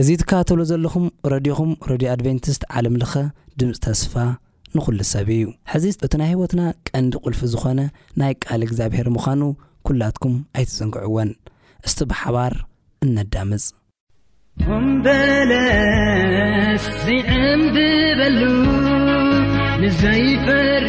እዚ ትከታተልዎ ዘለኹም ረድዮኹም ረድዮ ኣድቨንቲስት ዓለም ለኸ ድምጺ ተስፋ ንኹሉ ሰብ እዩ። ሕዚ እቲ ናይ ህይወትና ቀንዲ ቁልፊ ዝኾነ ናይ ቃል እግዚኣብሔር ምዃኑ ኩላትኩም ኣይትዘንግዕዎን። እስቲ ብሓባር እነዳምጽ። ኦም በለስ ዘይዕምብበሉ ንዘይፈሪ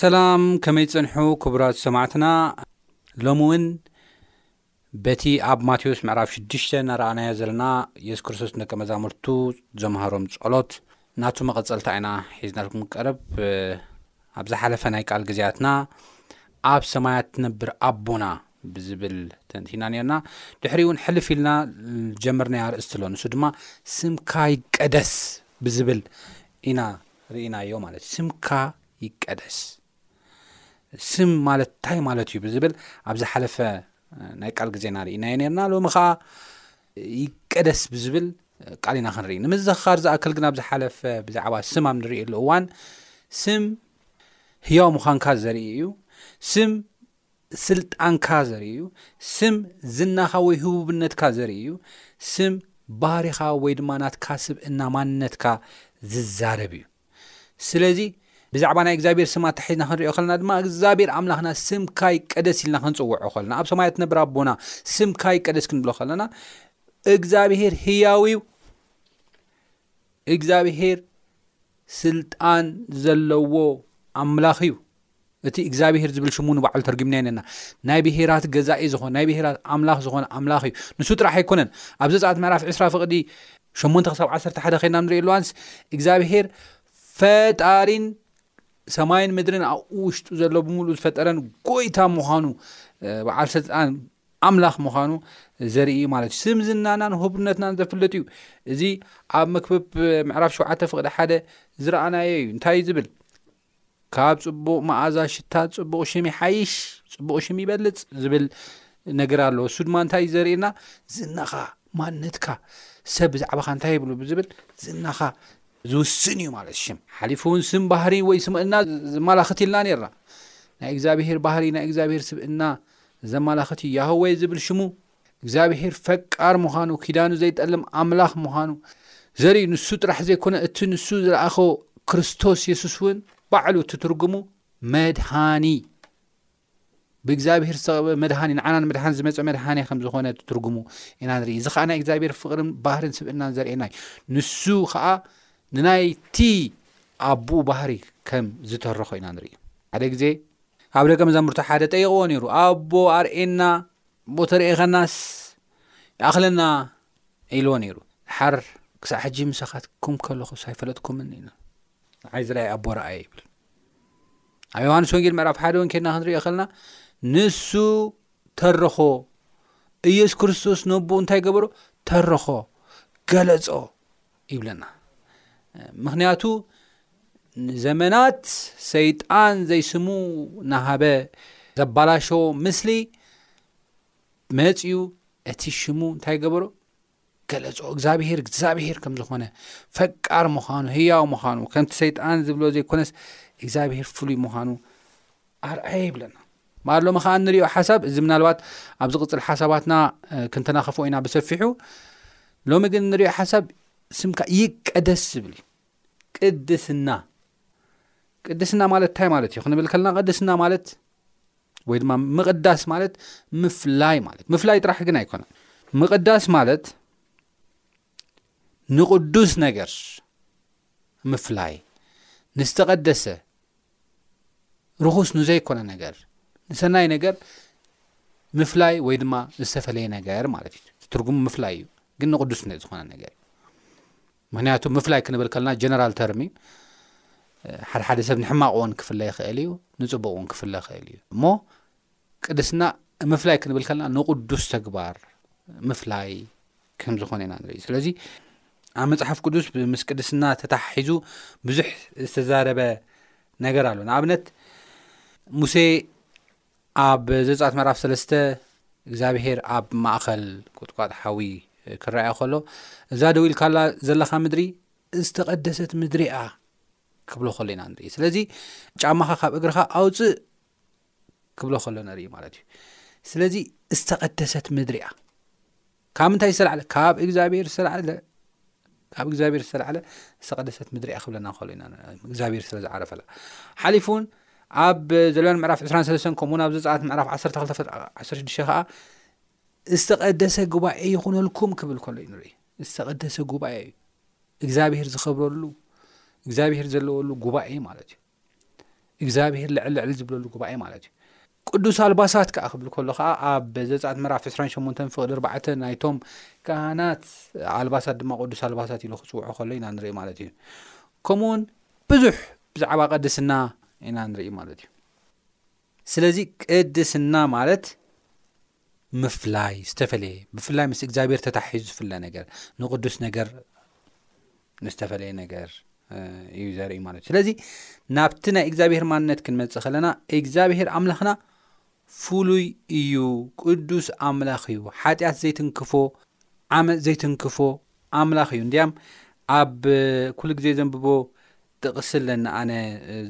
ሰላም ከመይ ትጸንሑ ክቡራት ሰማዕትና ሎሚ ውን በቲ ኣብ ማቴዎስ ምዕራፍ ሽዱሽተ ናረኣናዮ ዘለና የሱስ ክርስቶስ ንደቀ መዛሙርቱ ዘምሃሮም ጸሎት ናቱ መቐጸልታ ኢና ሒዝናልኩም ቀረብ ኣብ ዝሓለፈ ናይ ቃል ግዜያትና ኣብ ሰማያት ትነብር ኣቦና ብዝብል ተንቲና ነርና ድሕሪ እውን ሕልፍ ኢልና ጀመርናዮ ኣርእስቲ ኣሎ ንሱ ድማ ስምካ ይቀደስ ብዝብል ኢና ርኢናዮ ማለት እዩ ስምካ ይቀደስ ስም ማለት እንታይ ማለት እዩ ብዝብል ኣብ ዝሓለፈ ናይ ቃል ግዜና ርኢናዮ ነርና ሎሚ ከዓ ይቀደስ ብዝብል ቃል ኢና ክንርኢ ንምዝኽኻር ዝኣክል ግን ኣብ ዝሓለፈ ብዛዕባ ስም ኣብ ንርእየሉ እዋን ስም ህያው ምዃንካ ዘርኢ እዩ ስም ስልጣንካ ዘርኢ እዩ። ስም ዝናኻ ወይ ህቡብነትካ ዘርኢ እዩ። ስም ባህሪኻ ወይ ድማ ናትካ ስብእና ማንነትካ ዝዛረብ እዩ። ስለዚ ብዛዕባ ናይ እግዚኣብሔር ስም ኣተሓሒዝና ክንሪኦ ከለና ድማ እግዚኣብሔር ኣምላኽና ስምካ ይቀደስ ኢልና ክንጽውዖ ከለና ኣብ ሰማያት ትነብር ኣቦና ስምካ ይቀደስ ክንብሎ ከለና እግዚኣብሔር ህያው እዩ እግዚኣብሔር ስልጣን ዘለዎ ኣምላኽ እዩ እቲ እግዚኣብሄር ዝብል ሽሙ ንባዕሉ ተርጊምናዮ ነና ናይ ብሄራት ገዛኢ ዝኾነ ናይ ብሄራት ኣምላኽ ዝኾነ ኣምላኽ እዩ ንሱ ጥራሕ ኣይኮነን ኣብ ዘፀኣት ምዕራፍ ዕስራ ፍቕዲ ሸሞንተ ክሳብ ዓሰርተ ሓደ ከይና ንሪኦ ኣለዋንስ እግዚኣብሄር ፈጣሪን ሰማይን ምድርን ኣብኡ ውሽጡ ዘሎ ብምሉእ ዝፈጠረን ጎይታ ምዃኑ በዓል ስልጣን ኣምላኽ ምዃኑ ዘርኢ እዩ ማለት እዩ ስምዝናናን ህቡነትናን ዘፍለጥ እዩ እዚ ኣብ መክብብ ምዕራፍ ሸውዓተ ፍቕዲ ሓደ ዝረኣናዮ እዩ እንታይ እዩ ዝብል ካብ ጽቡቕ መኣዛ ሽታ ጽቡቕ ሽም ይሓይሽ ጽቡቕ ሽም ይበልጽ ዝብል ነገር ኣለዎ እሱ ድማ እንታይ እዩ ዘርእየና ዝናኻ ማንነትካ ሰብ ብዛዕባኻ እንታይ ይብሉ ብዝብል ዝናኻ ዝውስን እዩ ማለት ሽም ሓሊፉ እውን ስም ባህሪ ወይ ስምእና ዘመላኽት ኢልና ነርና ናይ እግዚኣብሄር ባህሪ ናይ እግዚኣብሄር ስብእና ዘመላኽት እዩ ያህወ ዝብል ሽሙ እግዚኣብሄር ፈቃር ምዃኑ፣ ኪዳኑ ዘይጠልም ኣምላኽ ምዃኑ ዘርኢ ንሱ ጥራሕ ዘይኮነ እቲ ንሱ ዝለኣኾ ክርስቶስ የሱስ እውን ባዕሉ እቲ ትርጉሙ መድሃኒ ብእግዚኣብሄር ዝተቐበ መድሃኒ ንዓና ንምድሓን ዝመፀ መድሃኒ ከም ዝኾነ እቲ ትርጉሙ ኢና ንርኢ እዚ ከዓ ናይ እግዚኣብሄር ፍቕርን ባህርን ስብእናን ዘርእየና እዩ ንሱ ከዓ ንናይቲ ኣቦኡ ባህሪ ከም ዝተረኾ ኢና ንርኢ ሓደ ግዜ ካብ ደቀ መዛሙርቲ ሓደ ጠይቕዎ ነይሩ ኣቦ ኣርእና እሞ ተርእኸናስ ይኣኽለና ኢልዎ ነይሩ። ድሓር ክሳዕ ሕጂ ምሳኻትኩም ከለኹስ ኣይፈለጥኩምን ኢሉ። ንዓይ ዝረኣየ ኣቦ ረኣየ ይብል። ኣብ ዮሃንስ ወንጌል ምዕራፍ ሓደ እውን ኬድና ክንሪኦ ከለና ንሱ ተረኾ ኢየሱስ ክርስቶስ ነቦኡ እንታይ ገበሮ ተረኾ ገለጾ ይብለና ምክንያቱ ንዘመናት ሰይጣን ዘይስሙ ናሃበ ዘባላሸ ምስሊ መፅዩ እቲ ሽሙ እንታይ ገበሮ ገለፆ እግዚኣብሄር እግዚኣብሄር ከም ዝኾነ ፈቃር ምዃኑ ህያው ምዃኑ ከምቲ ሰይጣን ዝብሎ ዘይኮነስ እግዚኣብሄር ፍሉይ ምዃኑ ኣርኣየ ይብለና ማር ሎሚ ከኣ እንሪኦ ሓሳብ እዚ ምናልባት ኣብ ዝቕፅል ሓሳባትና ክንተናኸፎ ኢና ብሰፊሑ ሎሚ ግን እንሪኦ ሓሳብ ስምካ ይቀደስ ዝብል እዩ ቅድስና ቅድስና ማለት እንታይ ማለት እዩ ክንብል ከለና ቅድስና ማለት ወይ ድማ ምቕዳስ ማለት ምፍላይ ማለት ምፍላይ ጥራሕ ግን ኣይኮነን ምቕዳስ ማለት ንቕዱስ ነገር ምፍላይ ንዝተቐደሰ ርኹስ ንዘይኮነ ነገር ንሰናይ ነገር ምፍላይ ወይ ድማ ዝተፈለየ ነገር ማለት እዩ ትርጉሙ ምፍላይ እዩ ግን ንቅዱስ ን ዝኾነ ነገር እዩ ምክንያቱ ምፍላይ ክንብል ከለና ጀነራል ተርም እዩ ሓደሓደ ሰብ ንሕማቅ ዎን ክፍለ ይኽእል እዩ ንፅቡቅ ውን ክፍለ ይኽእል እዩ እሞ ቅድስና ምፍላይ ክንብል ከለና ንቕዱስ ተግባር ምፍላይ ከም ዝኾነ ኢና ንርኢ ስለዚ ኣብ መጽሓፍ ቅዱስ ምስ ቅድስና ተተሓሒዙ ብዙሕ ዝተዛረበ ነገር ኣሎ ንኣብነት ሙሴ ኣብ ዘፃት መራፍ ሰለስተ እግዚኣብሄር ኣብ ማእኸል ቁጥቋጥ ሓዊ ክረኣዮ ከሎ እዛ ደው ኢልካላ ዘለካ ምድሪ ዝተቐደሰት ምድሪኣ ክብሎ ከሎ ኢና ንርኢ ስለዚ ጫማኻ ካብ እግርኻ ኣውፅእ ክብሎ ከሎ ንርኢ ማለት እዩ ስለዚ ዝተቐደሰት ምድሪ እያ ካብ ምንታይ ዝተላዕለ ካብ እግዚኣብሔር ዝተላዕለ ካብ እግዚኣብሔር ዝተላዕለ ዝተቐደሰት ምድሪ እያ ክብለና ከሎ ኢና እግዚኣብሔር ስለ ዝዓረፈላ ሓሊፉ እውን ኣብ ዘለዋን ምዕራፍ 23 ከምኡውን ኣብ ዘፃኣት ምዕራፍ 1216 ከዓ ዝተቐደሰ ጉባኤ ይኹነልኩም ክብል ከሎ እዩ ንርኢ ዝተቐደሰ ጉባኤ እዩ እግዚኣብሔር ዝኸብረሉ እግዚኣብሔር ዘለወሉ ጉባኤ ማለት እዩ እግዚኣብሄር ልዕል ልዕል ዝብለሉ ጉባኤ ማለት እዩ ቅዱስ ኣልባሳት ከዓ ክብል ከሎ ከዓ ኣብ ዘፃት ምዕራፍ 28 ፍቅዲ 4 ናይቶም ካህናት ኣልባሳት ድማ ቅዱስ ኣልባሳት ኢሉ ክፅውዑ ከሎ ኢና ንርኢ ማለት እዩ ከምኡውን ብዙሕ ብዛዕባ ቅድስና ኢና ንርኢ ማለት እዩ ስለዚ ቅድስና ማለት ምፍላይ ዝተፈለየ ብፍላይ ምስ እግዚኣብሔር ተታሒዙ ዝፍለ ነገር ንቅዱስ ነገር ንዝተፈለየ ነገር እዩ ዘርኢ ማለት እዩ ስለዚ ናብቲ ናይ እግዚኣብሔር ማንነት ክንመፅእ ከለና እግዚኣብሔር ኣምላኽና ፍሉይ እዩ ቅዱስ ኣምላኽ እዩ ሓጢኣት ዘይትንክፎ ዓመፅ ዘይትንክፎ ኣምላኽ እዩ እንዲያም ኣብ ኩሉ ግዜ ዘንብቦ ጥቕሲ ኣለኒ ኣነ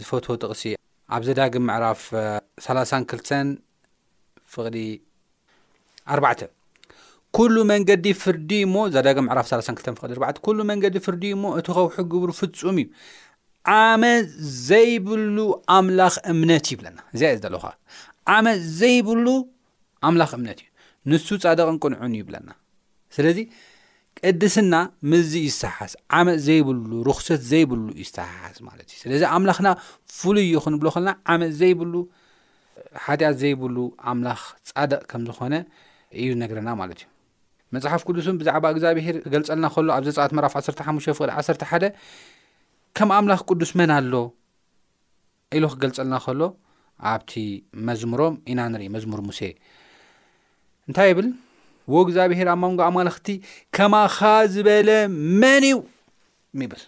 ዝፈትዎ ጥቕሲ ኣብ ዘዳግም ምዕራፍ 32 ፍቕዲ ኣርባዕተ ኩሉ መንገዲ ፍርዲ እዩ እሞ ዛዳግም ምዕራፍ 32 ፍቕዲ ኣርባዕተ ኩሉ መንገዲ ፍርዲ እዩ እሞ እቲ ከውሒ ግብሩ ፍጹም እዩ ዓመት ዘይብሉ ኣምላኽ እምነት ይብለና እዚኣ እዩ ዘለኹ ዓመት ዘይብሉ ኣምላኽ እምነት እዩ ንሱ ጻደቕን ቅንዑን ይብለና ስለዚ ቅድስና ምዚ ይሰሓሓስ ዓመት ዘይብሉ ርክሰት ዘይብሉ ይሰሓሓስ ማለት እዩ ስለዚ ኣምላኽና ፍሉይ እዩ ክንብሎ ከለና ዓመት ዘይብሉ ሓጢኣት ዘይብሉ ኣምላኽ ጻድቕ ከም ዝዀነ ኢዩ ዝነግረና ማለት ኢዩ። መጽሓፍ ቅዱስ እውን ብዛዕባ እግዚኣብሄር ክገልጸልና ከሎ ኣብ ዘጸኣት ምዕራፍ ዓሰርተ ሓሙሽተ ፍቕዲ ዓሰርተ ሓደ ከም ኣምላኽ ቅዱስ መን ኣሎ ኢሉ ክገልጸልና ከሎ ኣብቲ መዝሙሮም ኢና ንርኢ መዝሙር ሙሴ እንታይ ይብል ወእግዚኣብሄር ኣብ መንጎ ኣማልኽቲ ከማኻ ዝበለ መን እዩ ይብል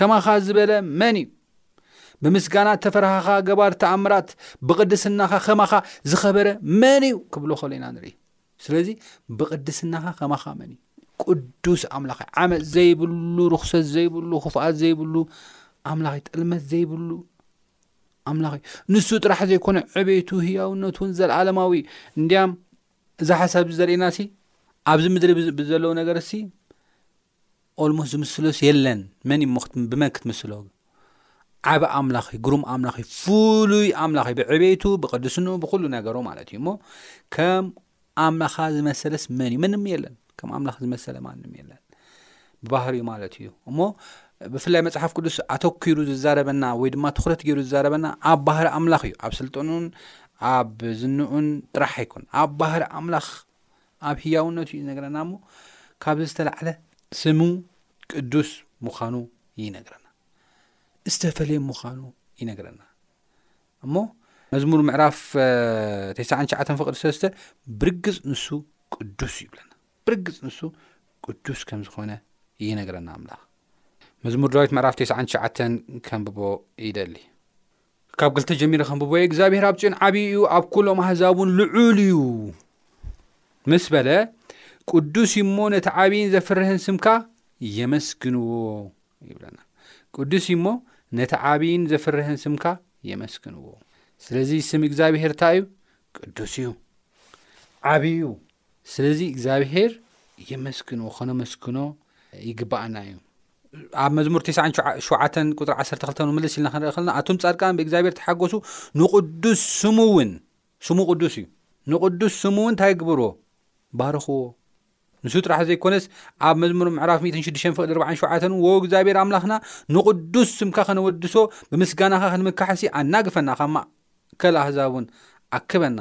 ከማኻ ዝበለ መን እዩ ብምስጋና ተፈራሃኻ ገባር ተኣምራት ብቅድስናኻ ከማኻ ዝኸበረ መን እዩ ክብሎ ከሎ ኢና ንርኢ ስለዚ ብቅድስናኻ ከማኻ መን እዩ ቅዱስ ኣምላኽ ዓመፅ ዘይብሉ ርክሰት ዘይብሉ ክፍኣት ዘይብሉ ኣምላኽ ጥልመት ዘይብሉ ኣምላኽ እዩ ንሱ ጥራሕ ዘይኮነ ዕቤቱ ህያውነት እውን ዘለዓለማዊ እንዲያም እዛ ሓሳብ ዘርእና ሲ ኣብዚ ምድሪ ብዘለዉ ነገር ሲ ኦልሞስት ዝምስሎስ የለን መን እሞ ብመን ክትምስሎ ዓብ ኣምላኽ እዩ ግሩም ኣምላኽ እዩ ፍሉይ ኣምላኽ እዩ ብዕቤቱ ብቅድስንኡ ብኩሉ ነገሩ ማለት እዩ እሞ ከም ኣምላኻ ዝመሰለስ መን እዩ ምንም የለን ከም ኣምላኽ ዝመሰለ ማንም የለን ብባህር እዩ ማለት እዩ እሞ ብፍላይ መፅሓፍ ቅዱስ ኣተኪሩ ዝዛረበና ወይ ድማ ትኩረት ገይሩ ዝዛረበና ኣብ ባህር ኣምላኽ እዩ ኣብ ስልጠኑን ኣብ ዝንኡን ጥራሕ ኣይኮን ኣብ ባህር ኣምላኽ ኣብ ህያውነቱ እዩ ዝነግረና እሞ ካብዚ ዝተላዕለ ስሙ ቅዱስ ምዃኑ ይነግረና ዝተፈለየ ምዃኑ ይነግረና እሞ መዝሙር ምዕራፍ ተስዓን ሸዓተን ፍቅዲ ሰለስተ ብርግፅ ንሱ ቅዱስ እዩ ይብለና ብርግፅ ንሱ ቅዱስ ከም ዝኾነ ይነግረና ኣምላኽ መዝሙር ዳዊት ምዕራፍ ተስዓን ሸዓተን ከንብቦ ይደሊ ካብ ክልተ ጀሚረ ከንብቦ እየ እግዚኣብሔር ኣብ ፅዮን ዓብዪ እዩ ኣብ ኩሎም ኣህዛብ እውን ልዑል እዩ ምስ በለ ቅዱስ እሞ ነቲ ዓብይን ዘፍርህን ስምካ የመስግንዎ ይብለና ቅዱስ እሞ ነቲ ዓብይን ዘፍርህን ስምካ የመስግንዎ ስለዚ ስም እግዚኣብሔር እንታይ እዩ ቅዱስ እዩ ዓብይ እዩ ስለዚ እግዚኣብሔር የመስግንዎ ከነመስግኖ ይግባኣና እዩ ኣብ መዝሙር ትስዓን ሸውዓተን ቁፅሪ ዓሰርተ ክልተ እውን ምልስ ኢልና ክንርኢ ከለና ኣቱም ፃድቃን ብእግዚኣብሔር ተሓጎሱ ንቕዱስ ስሙ እውን ስሙ ቅዱስ እዩ ንቕዱስ ስሙ እውን እንታይ ግብርዎ ባርኽዎ ንሱ ጥራሕ ዘይኮነስ ኣብ መዝሙር ምዕራፍ 106 ፍቕዲ 47 ወ እግዚኣብሔር ኣምላኽና ንቕዱስ ስምካ ከነወድሶ ብምስጋናኻ ክንምካሕሲ ኣናግፈና ካብ ማእከል ኣህዛብ እውን ኣክበና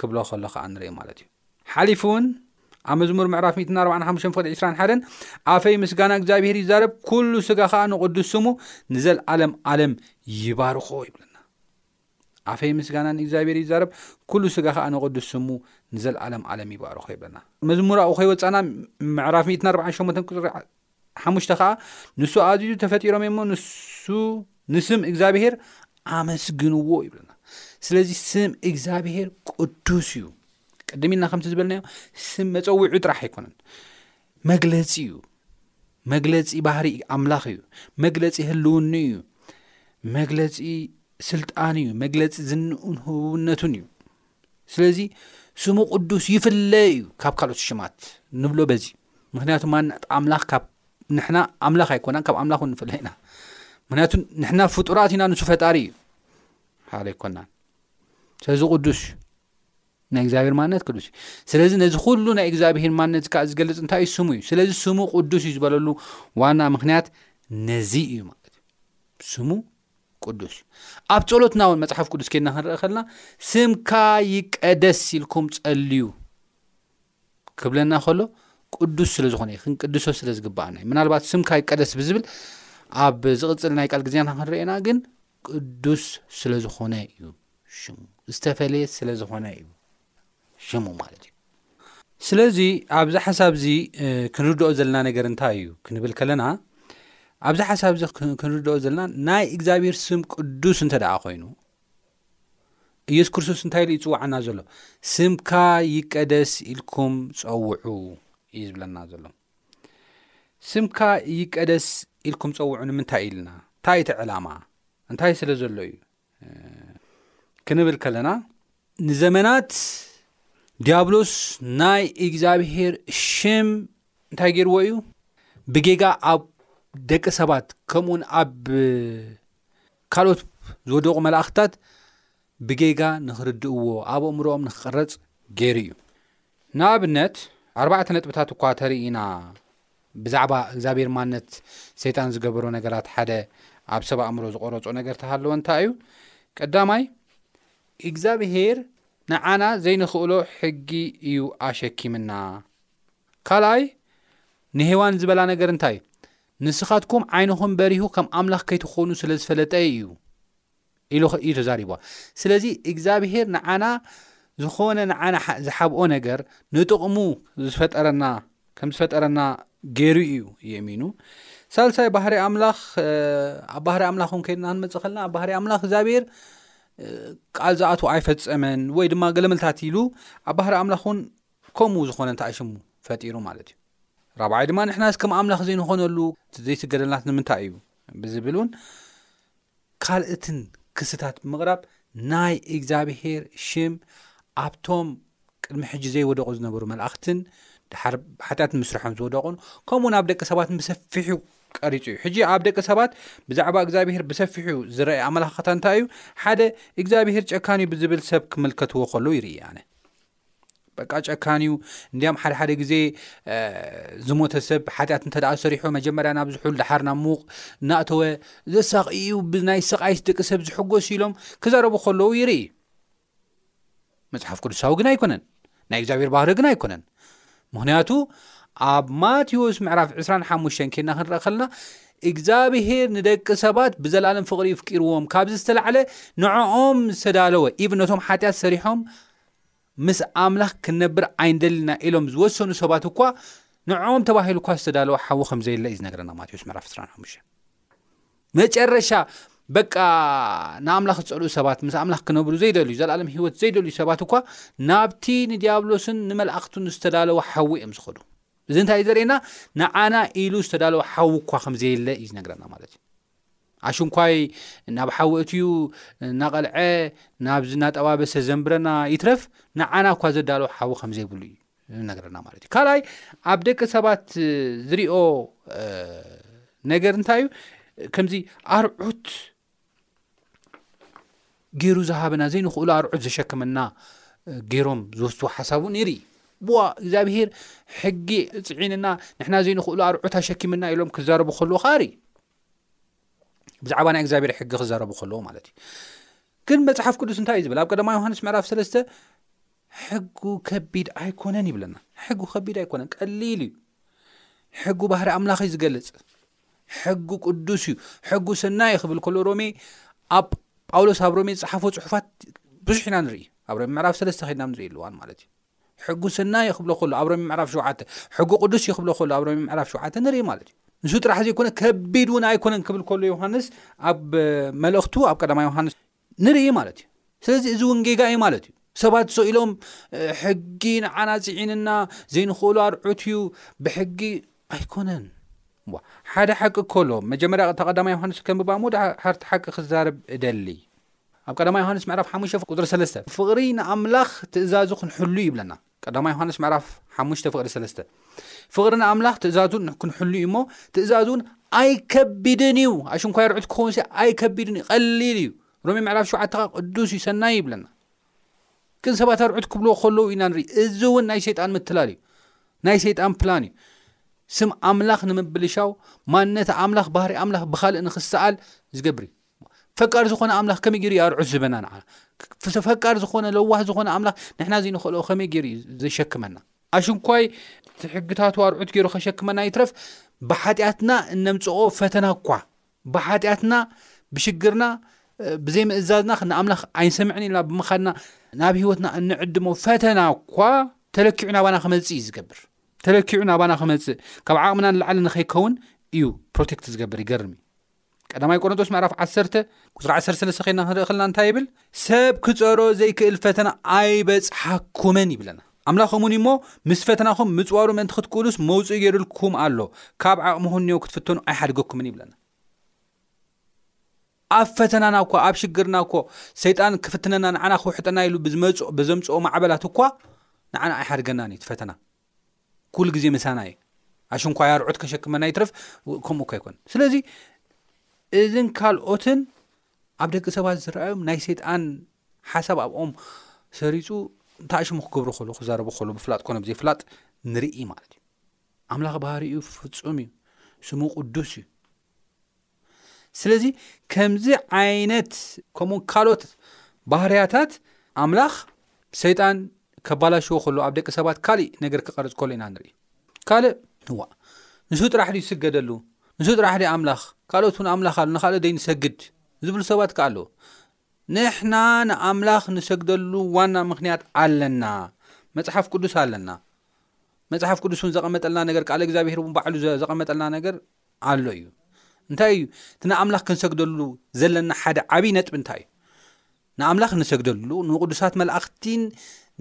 ክብሎ ከሎ ከዓ ንርኢ ማለት እዩ ሓሊፉ እውን ኣብ መዝሙር ምዕራፍ 145 ፍቕዲ 21 ኣፈይ ምስጋና እግዚኣብሄር ይዛረብ ኩሉ ስጋ ከዓ ንቕዱስ ስሙ ንዘለዓለም ዓለም ይባርኾ ይብለ ኣፈይ ምስጋና ንእግዚኣብሔር ይዛረብ ኩሉ ስጋ ከዓ ንቅዱስ ስሙ ንዘለዓለም ዓለም ይባርኾ ይብለና መዝሙራኡ ከይወፃና ምዕራፍ 148 ቁፅሪ ሓሙሽተ ኸዓ ንሱ ኣዚዙ ተፈጢሮም እዮሞ ንሱ ንስም እግዚኣብሄር ኣመስግንዎ ይብለና ስለዚ ስም እግዚኣብሄር ቅዱስ እዩ ቅድም ኢልና ከምቲ ዝበልናዮ ስም መፀዊዑ ጥራሕ ኣይኮነን መግለፂ እዩ መግለፂ ባህሪ ኣምላኽ እዩ መግለፂ ህልውኑ እዩ መግለፂ ስልጣን እዩ መግለፂ ዝንኡን ህውነቱን እዩ ስለዚ ስሙ ቅዱስ ይፍለ እዩ ካብ ካልኦት ሽማት ንብሎ በዚ ምክንያቱ ማንዕት ኣምላኽ ካብ ንሕና ኣምላኽ ኣይኮና ካብ ኣምላኽ ን ንፍለ ኢና ምክንያቱ ንሕና ፍጡራት ኢና ንሱ ፈጣሪ እዩ ሓደ ኣይኮናን ስለዚ ቅዱስ እዩ ናይ እግዚኣብሄር ማነት ቅዱስ እዩ ስለዚ ነዚ ኩሉ ናይ እግዚኣብሄር ማነት ከዓ ዝገልፅ እንታይ እዩ ስሙ እዩ ስለዚ ስሙ ቅዱስ እዩ ዝበለሉ ዋና ምክንያት ነዚ እዩ ማለት እዩ ስሙ ቅዱስ ኣብ ጸሎትና ውን መጽሓፍ ቅዱስ ኬድና ክንርእ ከልና ስምካ ይቀደስ ኢልኩም ጸልዩ ክብለና ከሎ ቅዱስ ስለ ዝኾነ እዩ ክንቅድሶ ስለ ዝግባኣና እዩ ምናልባት ስምካ ይቀደስ ብዝብል ኣብ ዝቕፅል ናይ ቃል ግዜና ክንርእና ግን ቅዱስ ስለ ዝኾነ እዩ ሽሙ ዝተፈለየ ስለ ዝኾነ እዩ ሽሙ ማለት እዩ ስለዚ ኣብዚ ሓሳብ እዚ ክንርድኦ ዘለና ነገር እንታይ እዩ ክንብል ከለና ኣብዚ ሓሳብ እዚ ክንርድኦ ዘለና ናይ እግዚኣብሔር ስም ቅዱስ እንተ ደኣ ኮይኑ ኢየሱስ ክርስቶስ እንታይ ኢሉ ይፅዋዓና ዘሎ ስምካ ይቀደስ ኢልኩም ፀውዑ እዩ ዝብለና ዘሎ ስምካ ይቀደስ ኢልኩም ፀውዑ ንምንታይ ኢልና እንታይ እቲ ዕላማ እንታይ ስለ ዘሎ እዩ ክንብል ከለና ንዘመናት ዲያብሎስ ናይ እግዚኣብሄር ሽም እንታይ ገይርዎ እዩ ብጌጋ ኣብ ደቂ ሰባት ከምኡውን ኣብ ካልኦት ዝወደቑ መላእኽትታት ብጌጋ ንኽርድእዎ ኣብ ኣእምሮኦም ንክቐረፅ ገይሩ እዩ ንኣብነት ኣርባዕተ ነጥብታት እኳ ተርኢና ብዛዕባ እግዛብሄር ማነት ሰይጣን ዝገበሮ ነገራት ሓደ ኣብ ሰብ ኣእምሮ ዝቆረጾ ነገር ተሃለወ እንታይ እዩ ቀዳማይ እግዛብሄር ንዓና ዘይንኽእሎ ሕጊ እዩ ኣሸኪምና ካልኣይ ንሄዋን ዝበላ ነገር እንታይ ንስኻትኩም ዓይንኹም በሪሁ ከም ኣምላኽ ከይትኾኑ ስለ ዝፈለጠ እዩ ኢሉ እዩ ተዛሪብዋ። ስለዚ እግዚኣብሄር ንዓና ዝኾነ ንዓና ዝሓብኦ ነገር ንጥቕሙ ዝፈጠረና ከም ዝፈጠረና ገይሩ እዩ የሚኑ ሳልሳይ ባህሪ ኣምላኽ ኣብ ባህሪ ኣምላኽ ን ከይድና ክንመፅእ ከለና ኣብ ባህሪ ኣምላኽ እግዚኣብሄር ቃል ዝኣት ኣይፈፀመን ወይ ድማ ገለመልታት ኢሉ ኣብ ባህሪ ኣምላኽ ውን ከምኡ ዝኾነ እንታይ ሽሙ ፈጢሩ ማለት እዩ ራብዓይ ድማ ንሕና ስ ከም ኣምላኽ ዘይንኾነሉ ዘይስገደልናት ንምንታይ እዩ ብዝብል እውን ካልእትን ክስታት ብምቕራብ ናይ እግዚኣብሄር ሽም ኣብቶም ቅድሚ ሕጂ ዘይወደቑ ዝነበሩ መላእኽትን ድሓር ሓጢኣት ንምስርሖም ዝወደቑን ከምኡ ውን ኣብ ደቂ ሰባትን ብሰፊሑ ቀሪጹ እዩ ሕጂ ኣብ ደቂ ሰባት ብዛዕባ እግዚኣብሄር ብሰፊሑ ዝረኣየ ኣመላኻኽታ እንታይ እዩ ሓደ እግዚኣብሄር ጨካን እዩ ብዝብል ሰብ ክምልከትዎ ከሉ ይርኢ ኣነ በቃ ጨካን እዩ እንዲያም ሓደ ሓደ ግዜ ዝሞተ ሰብ ሓጢኣት እንተ ሰሪሖ መጀመርያ ናብ ዝሑል ድሓር ናብ ምዉቕ እናእተወ ዘሳቂ እዩ ብናይ ስቓይስ ደቂ ሰብ ዝሕጎሱ ኢሎም ክዛረቡ ከለዉ ይርኢ መፅሓፍ ቅዱሳዊ ግን ኣይኮነን ናይ እግዚኣብሔር ባህሪ ግን ኣይኮነን ምክንያቱ ኣብ ማቴዎስ ምዕራፍ 25 ኬና ክንረእ ከለና እግዚኣብሄር ንደቂ ሰባት ብዘለኣለም ፍቕሪ ይፍቂርዎም ካብዚ ዝተላዕለ ንዕኦም ዝተዳለወ ኢቭ ነቶም ሓጢኣት ሰሪሖም ምስ ኣምላኽ ክንነብር ኣይንደልን ኢና ኢሎም ዝወሰኑ ሰባት እኳ ንዕኦም ተባሂሉ እኳ ዝተዳለወ ሓዊ ከም ዘየለ እዩ ዝነገረና ማቴዎስ ምዕራፍ 25 መጨረሻ በቃ ንኣምላኽ ዝጸልኡ ሰባት ምስ ኣምላኽ ክነብሩ ዘይደልዩ ዘለኣለም ህይወት ዘይደልዩ ሰባት እኳ ናብቲ ንዲያብሎስን ንመላእኽቱን ዝተዳለወ ሓዊ እዮም ዝኸዱ እዚ እንታይ እዩ ዘርእየና ንዓና ኢሉ ዝተዳለወ ሓዊ እኳ ከም ዘየለ እዩ ዝነግረና ማለት እዩ ኣሽንኳይ ናብ ሓዊ እትዩ ናቐልዐ ናብዚ ናጠባበሰ ዘንብረና ይትረፍ ንዓና እኳ ዘዳለዉ ሓዊ ከም ዘይብሉ እዩ ዝነገረና ማለት እዩ ካልኣይ ኣብ ደቂ ሰባት ዝርኦ ነገር እንታይ እዩ ከምዚ ኣርዑት ገይሩ ዝሃበና ዘይንኽእሎ ኣርዑት ዘሸከመና ገይሮም ዝወስድዎ ሓሳብ እውን ይርኢ ብዋ እግዚኣብሄር ሕጊ ፅዒንና ንሕና ዘይንኽእሎ ኣርዑት ኣሸኪምና ኢሎም ክዛረቡ ከለዎ ከዓ ርኢ ብዛዕባ ናይ እግዚኣብሔር ሕጊ ክዛረቡ ከለዎ ማለት እዩ ግን መፅሓፍ ቅዱስ እንታይ እዩ ዝብል ኣብ ቀደማ ዮሃንስ ምዕራፍ ሰለስተ ሕጉ ከቢድ ኣይኮነን ይብለና ሕጉ ከቢድ ኣይኮነን ቀሊል እዩ ሕጉ ባህሪ ኣምላኽ እዩ ዝገልፅ ሕጉ ቅዱስ እዩ ሕጉ ሰናይ ክብል ከሎ ሮሜ ኣብ ጳውሎስ ኣብ ሮሜ ዝፅሓፎ ፅሑፋት ብዙሕ ኢና ንርኢ ኣብ ሮሜ ምዕራፍ ሰለስተ ከድና ንርኢ ኣለዋን ማለት እዩ ሕጉ ሰናይ ክብሎ ከሎ ኣብ ሮሜ ምዕራፍ ሸውዓተ ሕጉ ቅዱስ እዩ ክብሎ ከሎ ኣብ ሮሜ ምዕራፍ ሸውዓተ ንርኢ ማለት እዩ ንሱ ጥራሕ ዘይኮነ ከቢድ እውን ኣይኮነን ክብል ከሎ ዮሃንስ ኣብ መልእኽቱ ኣብ ቀዳማ ዮሃንስ ንርኢ ማለት እዩ ስለዚ እዚ እውን ጌጋ እዩ ማለት እዩ ሰባት ሰ ኢሎም ሕጊ ንዓና ፅዒንና ዘይንኽእሉ ኣርዑት እዩ ብሕጊ ኣይኮነን ሓደ ሓቂ ከሎ መጀመርያ ታ ቀዳማ ዮሃንስ ከንብባ ሞ ሓርቲ ሓቂ ክዛርብ እደሊ ኣብ ቀዳማ ዮሃንስ ምዕራፍ ሓሙሽተ ቁፅሪ ሰለስተ ፍቕሪ ንኣምላኽ ትእዛዙ ክንሕሉ ይብለና ቀዳማይ ዮሃንስ ምዕራፍ ሓሙሽተ ፍቕዲ ሰለስተ ፍቕሪ ንኣምላኽ ትእዛዙን ንክንሕሉ እዩ እሞ ትእዛዙን ኣይከቢድን እዩ ኣሽንኳይ ርዑት ክኸውን ኣይከቢድን እዩ ቀሊል እዩ ሮሚ ምዕራፍ ሸውዓተ ካ ቅዱስ እዩ ሰናይ ይብለና ግን ሰባት ኣርዑት ክብልዎ ከለዉ ኢና ንርኢ እዚ እውን ናይ ሰይጣን ምትላል እዩ ናይ ሰይጣን ፕላን እዩ ስም ኣምላኽ ንምብልሻው ማንነት ኣምላኽ ባህሪ ኣምላኽ ብካልእ ንክሰኣል ዝገብር እዩ ፈቃር ዝኾነ ኣምላኽ ከመይ ገይሩ እዩ ኣርዑት ዝበና ንዓና ፈቃር ዝኾነ ለዋህ ዝኾነ ኣምላኽ ንሕና ዘይንኽእልኦ ከመይ ገይሩ እዩ ዘሸክመና ኣሽንኳይ እቲ ሕግታቱ ኣርዑት ገይሩ ከሸክመና ይትረፍ ብሓጢኣትና እነምፅኦ ፈተና እኳ ብሓጢኣትና ብሽግርና ብዘይምእዛዝና ንኣምላኽ ኣይንሰምዕን ኢልና ብምኻድና ናብ ሂወትና እንዕድሞ ፈተና እኳ ተለኪዑ ናባና ክመፅእ እዩ ዝገብር ተለኪዑ ናባና ክመፅእ ካብ ዓቕምና ንላዕሊ ንኸይከውን እዩ ፕሮቴክት ዝገብር ይገርም እዩ ቀዳማይ ቆሮንቶስ ምዕራፍ 1 ቁፅሪ 13 ኸና ክንርኢ ክልና እንታይ ይብል ሰብ ክፀሮ ዘይክእል ፈተና ኣይበፅሓኩምን ይብለና ኣምላኽ እሙን እዩሞ ምስ ፈተናኹም ምፅዋሩ ምእንቲ ክትክእሉስ መውፅኢ ገይሩልኩም ኣሎ ካብ ዓቕምኹን ኒዮ ክትፍተኑ ኣይሓድገኩምን ይብለና ኣብ ፈተናና እኳ ኣብ ሽግርና እኮ ሰይጣን ክፍትነና ንዓና ክውሕጠና ኢሉ ብዝመፅ ብዘምፅኦ ማዕበላት እኳ ንዓና ኣይሓድገናን እዩ ፈተና ኩሉ ግዜ ምሳና እዩ ኣሽንኳይ ኣርዑት ከሸክመና ይትረፍ ከምኡ ከይኮን ስለዚ እዝን ካልኦትን ኣብ ደቂ ሰባት ዝረኣዮም ናይ ሴጣን ሓሳብ ኣብኦም ሰሪፁ እንታኣሽሙ ክገብሩ ከሉ ክዛረቡ ከሉ ብፍላጥ ኮነ ብዘይፍላጥ ንርኢ ማለት እዩ ኣምላኽ ባህሪ እዩ ፍፁም እዩ ስሙ ቅዱስ እዩ ስለዚ ከምዚ ዓይነት ከምኡ ካልኦት ባህርያታት ኣምላኽ ሰይጣን ከባላሽዎ ከሎ ኣብ ደቂ ሰባት ካሊእ ነገር ክቐርፅ ከሎ ኢና ንርኢ ካልእ ንዋ ንሱ ጥራሕ ድዩ ዝስገደሉ ንሱ ጥራሕ ድ ኣምላኽ ካልኦት እውን ኣምላኽ ኣሉ ንካልኦት ደይ ንሰግድ ዝብሉ ሰባት ከ ኣለዉ ንሕና ንኣምላኽ ንሰግደሉ ዋና ምክንያት ኣለና መፅሓፍ ቅዱስ ኣለና መፅሓፍ ቅዱስ እውን ዘቐመጠልና ነገር ካል እግዚኣብሄር እውን ባዕሉ ዘቐመጠልና ነገር ኣሎ እዩ። እንታይ እዩ እቲ ንኣምላኽ ክንሰግደሉ ዘለና ሓደ ዓብዪ ነጥቢ እንታይ እዩ? ንኣምላኽ እንሰግደሉ ንቕዱሳት መላእኽቲን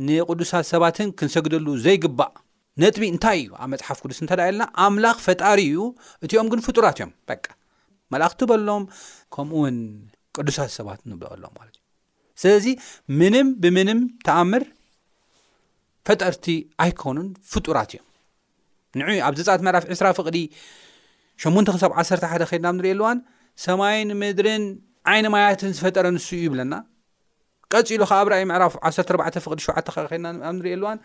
ንቕዱሳት ሰባትን ክንሰግደሉ ዘይግባእ ነጥቢ እንታይ እዩ? ኣብ መፅሓፍ ቅዱስ እንተ ኢልና ኣምላኽ ፈጣሪ እዩ፣ እቲኦም ግን ፍጡራት እዮም። በቃ መላእኽቲ በሎም ከምኡውን ቅዱሳት ሰባት ንብለሎም ማለት እዩ። ስለዚ ምንም ብምንም ተኣምር ፈጠርቲ ኣይኮኑን ፍጡራት እዮም። ንዑይ ኣብ ዝፃት መራፍ ዕስራ ፍቕዲ ሸሙንተ ክሳብ ዓሰርተ ሓደ ከድናብ ንሪእየኣለዋን ሰማይን ምድርን ዓይኒ ማያትን ዝፈጠረ ንሱ እዩ ይብለና ቀፂሉ ከ ኣብ ራእይ ምዕራፍ ዓሰርተ ኣርባዕተ ፍቅዲ ሸውዓተ ከ ከድና ኣብ ንሪእየ ኣለዋን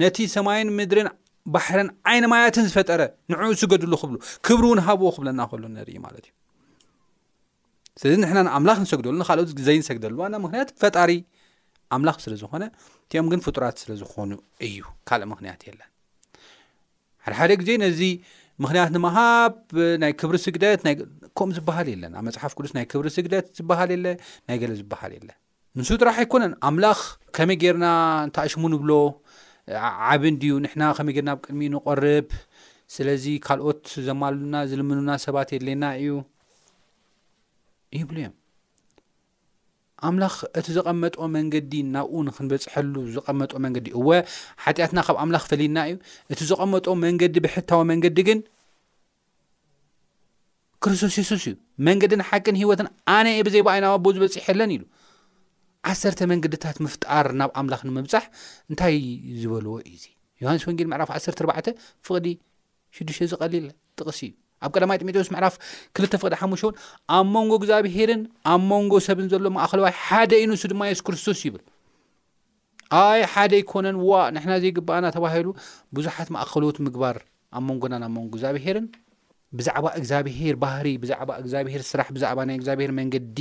ነቲ ሰማይን ምድርን ባሕርን ዓይኒ ማያትን ዝፈጠረ ንዕኡ ስገድሉ ክብሉ ክብሪ እውን ሃብዎ ክብለና ከሉ ንርኢ ማለት እዩ ስለዚ ንሕና ንኣምላኽ ንሰግደሉ ንካልኦት ዘይንሰግደሉ ዋና ምክንያት ፈጣሪ ኣምላኽ ስለ ዝኾነ እቲኦም ግን ፍጡራት ስለ ዝኾኑ እዩ ካልእ ምክንያት የለን ሓደሓደ ግዜ ነዚ ምክንያት ንምሃብ ናይ ክብሪ ስግደት ከምኡ ዝበሃል የለን ኣብ መፅሓፍ ቅዱስ ናይ ክብሪ ስግደት ዝበሃል የለ ናይ ገለ ዝበሃል የለን ንሱ ጥራሕ ኣይኮነን ኣምላኽ ከመይ ጌርና እንተ ሽሙ ንብሎ ዓቢ እንድዩ ንሕና ከመይ ጌርና ኣብ ቅድሚኡ ንቐርብ ስለዚ ካልኦት ዘማሉና ዝልምኑና ሰባት የድልየና እዩ ይብሉ እዮም ኣምላኽ እቲ ዘቐመጦ መንገዲ ናብኡ ንክንበፅሐሉ ዘቐመጦ መንገዲ እወ ሓጢኣትና ካብ ኣምላኽ ፈሊና እዩ እቲ ዘቐመጦ መንገዲ ብሕታዊ መንገዲ ግን ክርስቶስ የሱስ እዩ መንገድን ሓቅን ህይወትን ኣነ እየ ብዘይብኣይ ናብ ኣቦ ዝበጽሕ የለን ኢሉ። ዓሰርተ መንገድታት ምፍጣር ናብ ኣምላኽ ንምብጻሕ እንታይ ዝበልዎ እዩ እዚ? ዮሃንስ ወንጌል ምዕራፍ 14 ፍቕዲ 6 ዝቐሊል ጥቕሲ እዩ። ኣብ ቀዳማይ ጢሞቴዎስ ምዕራፍ ክልተ ፍቕዲ ሓሙሽተ እውን ኣብ መንጎ እግዚኣብሄርን ኣብ መንጎ ሰብን ዘሎ ማእኸለዋይ ሓደ እዩ ንሱ ድማ የሱስ ክርስቶስ ይብል ኣይ ሓደ ኣይኮነን ዋእ ንሕና ዘይግብኣና ተባሂሉ ብዙሓት ማእኸሎት ምግባር ኣብ መንጎና ናብ መንጎ እግዚኣብሄርን ብዛዕባ እግዚኣብሄር ባህሪ ብዛዕባ እግዚኣብሄር ስራሕ ብዛዕባ ናይ እግዚኣብሄር መንገዲ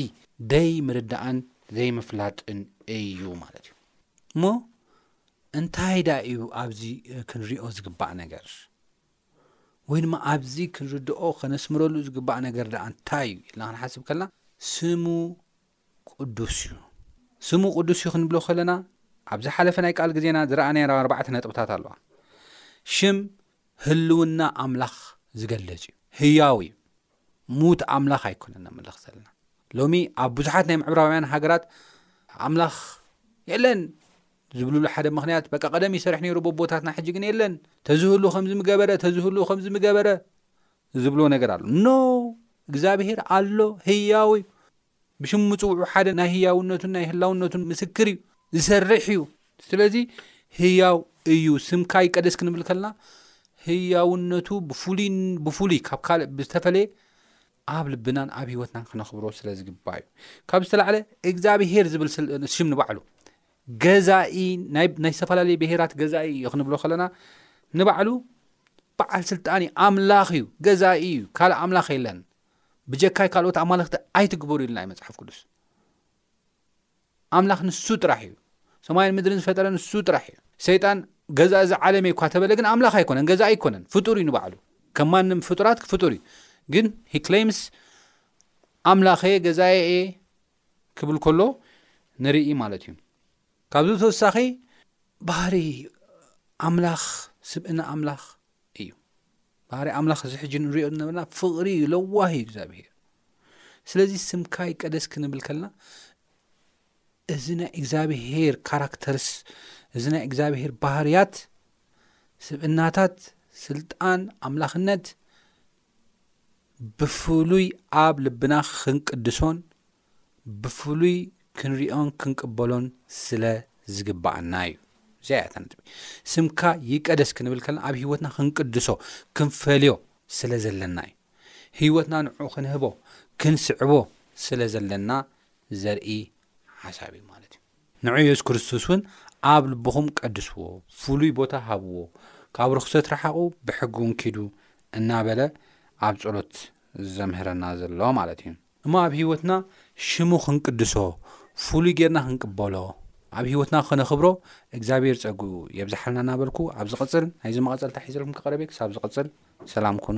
ደይ ምርዳእን ዘይምፍላጥን እዩ ማለት እዩ እሞ እንታይ ዳ እዩ ኣብዚ ክንሪኦ ዝግባእ ነገር ወይ ድማ ኣብዚ ክንርድኦ ከነስምረሉ ዝግባእ ነገር ደኣ እንታይ እዩ ኢልና ክንሓስብ ከለና ስሙ ቅዱስ እዩ። ስሙ ቅዱስ እዩ ክንብሎ ከለና ኣብ ዝሓለፈ ናይ ቃል ግዜና ዝረኣናዮም ኣርባዕተ ነጥብታት ኣለዋ። ሽም ህልውና ኣምላኽ ዝገልጽ እዩ። ህያው እዩ። ምዉት ኣምላኽ ኣይኮነን ነምልኽ ዘለና። ሎሚ ኣብ ብዙሓት ናይ ምዕብራውያን ሃገራት ኣምላኽ የለን ዝብልሉ ሓደ ምክንያት በቃ ቀደም ይሰርሕ ነይሩ ቦቦታትና ሕጂ ግን የለን ተዝህሉ ከምዚ ምገበረ ተዝህሉ ከምዚ ምገበረ ዝብልዎ ነገር ኣሎ no እግዛብሄር ኣሎ ህያው እዩ ብሽሙ ምጽውዑ ሓደ ናይ ህያውነቱን ናይ ህላውነቱን ምስክር እዩ ዝሰርሕ እዩ ስለዚ ህያው እዩ ስምካ ይቀደስ ክንብል ከልና ህያውነቱ ብፍሉይ ካብ ካልእ ብዝተፈለየ ኣብ ልብናን ኣብ ሂወትናን ክነኽብሮ ስለ ዝግባ እዩ ካብ ዝተላዕለ እግዚኣብሄር ዝብል ሽም ንባዕሉ ገዛኢ ናይ ናይ ዝተፈላለዩ ብሄራት ገዛኢ እዩ ክንብሎ ከለና ንባዕሉ በዓል ስልጣን እዩ ኣምላኽ እዩ ገዛኢ እዩ ካልእ ኣምላኽ የለን ብጀካይ ካልኦት ኣማልኽቲ ኣይትግበሩ ኢልና እዩ መፅሓፍ ቅዱስ ኣምላኽ ንሱ ጥራሕ እዩ ሰማይን ምድርን ዝፈጠረ ንሱ ጥራሕ እዩ ሰይጣን ገዛ እዚ ዓለም እኳ ተበለ ግን ኣምላኽ ኣይኮነን ገዛ ኣይኮነን ፍጡር እዩ ንባዕሉ ከም ማንም ፍጡራት ፍጡር እዩ ግን ሂክሌምስ ኣምላኸ ገዛየ እየ ክብል ከሎ ንርኢ ማለት እዩ ካብዚ ብተወሳኺ ባህሪ ኣምላኽ ስብእና ኣምላኽ እዩ ባህሪ ኣምላኽ እዚ ሕጂ ንሪኦ ዝነበርና ፍቕሪ እዩ ለዋህ እዩ እግዚኣብሄር ስለዚ ስምካይ ቀደስ ክንብል ከለና እዚ ናይ እግዚኣብሄር ካራክተርስ እዚ ናይ እግዚኣብሄር ባህርያት ስብእናታት ስልጣን ኣምላኽነት ብፍሉይ ኣብ ልብና ኽንቅድሶን ብፍሉይ ክንሪኦን ክንቅበሎን ስለ ዝግብኣና እዩ። እዚኣ እያ እታ ነጥቢ። ስምካ ይቀደስ ክንብል ከለና ኣብ ህይወትና ክንቅድሶ ክንፈልዮ ስለ ዘለና እዩ። ህይወትና ንዕኡ ክንህቦ ክንስዕቦ ስለ ዘለና ዘርኢ ሓሳብ እዩ ማለት እዩ። ንዕዮሱ ክርስቶስ ውን ኣብ ልብኹም ቀድስዎ፣ ፍሉይ ቦታ ሃብዎ፣ ካብ ርኹሰት ርሓቑ ብሕጊ ውን ኪዱ እናበለ ኣብ ጸሎት ዘምህረና ዘሎ ማለት እዩ። እሞ ኣብ ሕይወትና ሽሙ ክንቅድሶ፣ ፍሉይ ጌርና ክንቅበሎ፣ ኣብ ሕይወትና ከነኽብሮ እግዚኣብሔር ጸግኡ የብዝሓልና እናበልኩ ኣብ ዝቕጽል ናይዚ መቐጸልታ ሒዘልኩም ክቐርብ እየ ክሳብ ዝቕጽል ሰላም ኩኑ።